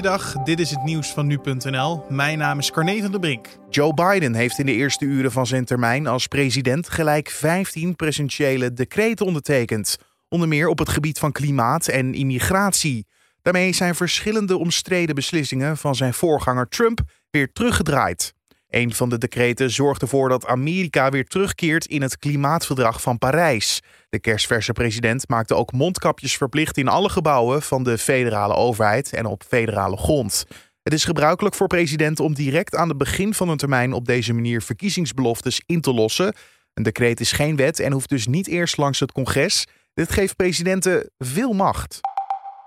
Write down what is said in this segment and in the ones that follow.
Goeiedag, dit is het nieuws van nu.nl. Mijn naam is Carne van der Brink. Joe Biden heeft in de eerste uren van zijn termijn als president gelijk 15 presidentiële decreten ondertekend. Onder meer op het gebied van klimaat en immigratie. Daarmee zijn verschillende omstreden beslissingen van zijn voorganger Trump weer teruggedraaid. Een van de decreten zorgt ervoor dat Amerika weer terugkeert in het klimaatverdrag van Parijs. De kerstverse president maakte ook mondkapjes verplicht in alle gebouwen van de federale overheid en op federale grond. Het is gebruikelijk voor presidenten om direct aan het begin van een termijn op deze manier verkiezingsbeloftes in te lossen. Een decreet is geen wet en hoeft dus niet eerst langs het congres. Dit geeft presidenten veel macht.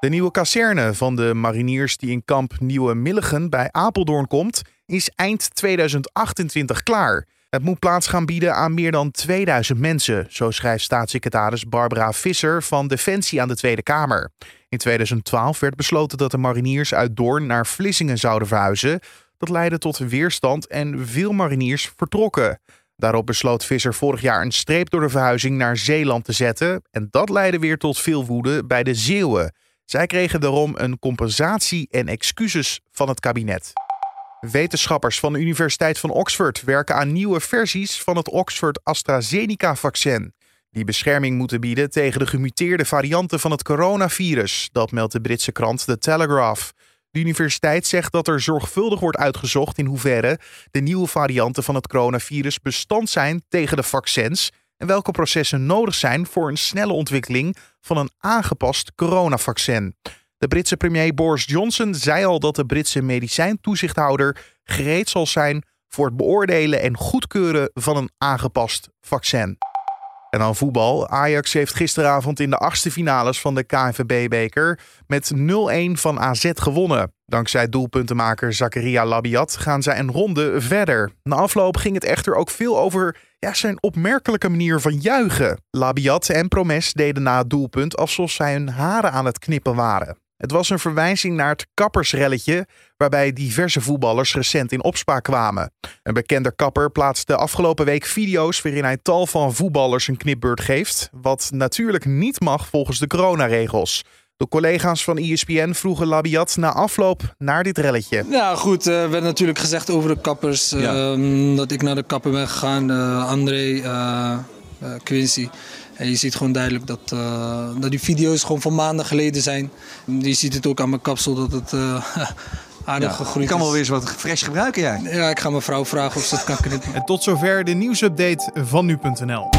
De nieuwe kazerne van de mariniers die in kamp Nieuwe Milligen bij Apeldoorn komt, is eind 2028 klaar. Het moet plaats gaan bieden aan meer dan 2000 mensen, zo schrijft staatssecretaris Barbara Visser van Defensie aan de Tweede Kamer. In 2012 werd besloten dat de mariniers uit Doorn naar Vlissingen zouden verhuizen. Dat leidde tot weerstand en veel mariniers vertrokken. Daarop besloot Visser vorig jaar een streep door de verhuizing naar Zeeland te zetten. En dat leidde weer tot veel woede bij de Zeeuwen. Zij kregen daarom een compensatie en excuses van het kabinet. Wetenschappers van de Universiteit van Oxford werken aan nieuwe versies van het Oxford AstraZeneca-vaccin. Die bescherming moeten bieden tegen de gemuteerde varianten van het coronavirus, dat meldt de Britse krant The Telegraph. De universiteit zegt dat er zorgvuldig wordt uitgezocht in hoeverre de nieuwe varianten van het coronavirus bestand zijn tegen de vaccins en welke processen nodig zijn voor een snelle ontwikkeling van een aangepast coronavaccin. De Britse premier Boris Johnson zei al dat de Britse medicijntoezichthouder gereed zal zijn voor het beoordelen en goedkeuren van een aangepast vaccin. En dan voetbal. Ajax heeft gisteravond in de achtste finales van de KNVB-beker met 0-1 van AZ gewonnen. Dankzij doelpuntenmaker Zakaria Labiat gaan zij een ronde verder. Na afloop ging het echter ook veel over ja, zijn opmerkelijke manier van juichen. Labiat en Promes deden na het doelpunt alsof zij hun haren aan het knippen waren. Het was een verwijzing naar het kappersrelletje, waarbij diverse voetballers recent in opspraak kwamen. Een bekende kapper plaatste afgelopen week video's waarin hij tal van voetballers een knipbeurt geeft, wat natuurlijk niet mag volgens de coronaregels. De collega's van ESPN vroegen Labiat na afloop naar dit relletje. Ja, goed. Er uh, werd natuurlijk gezegd over de kappers. Ja. Uh, dat ik naar de kapper ben gegaan. Uh, André, eh, Quincy. En je ziet gewoon duidelijk dat, uh, dat die video's gewoon van maanden geleden zijn. Je ziet het ook aan mijn kapsel dat het uh, aardig ja, gegroeid is. Je kan wel weer eens wat fresh gebruiken, ja. Ja, ik ga mijn vrouw vragen of ze het kan knippen. En tot zover de nieuwsupdate van nu.nl.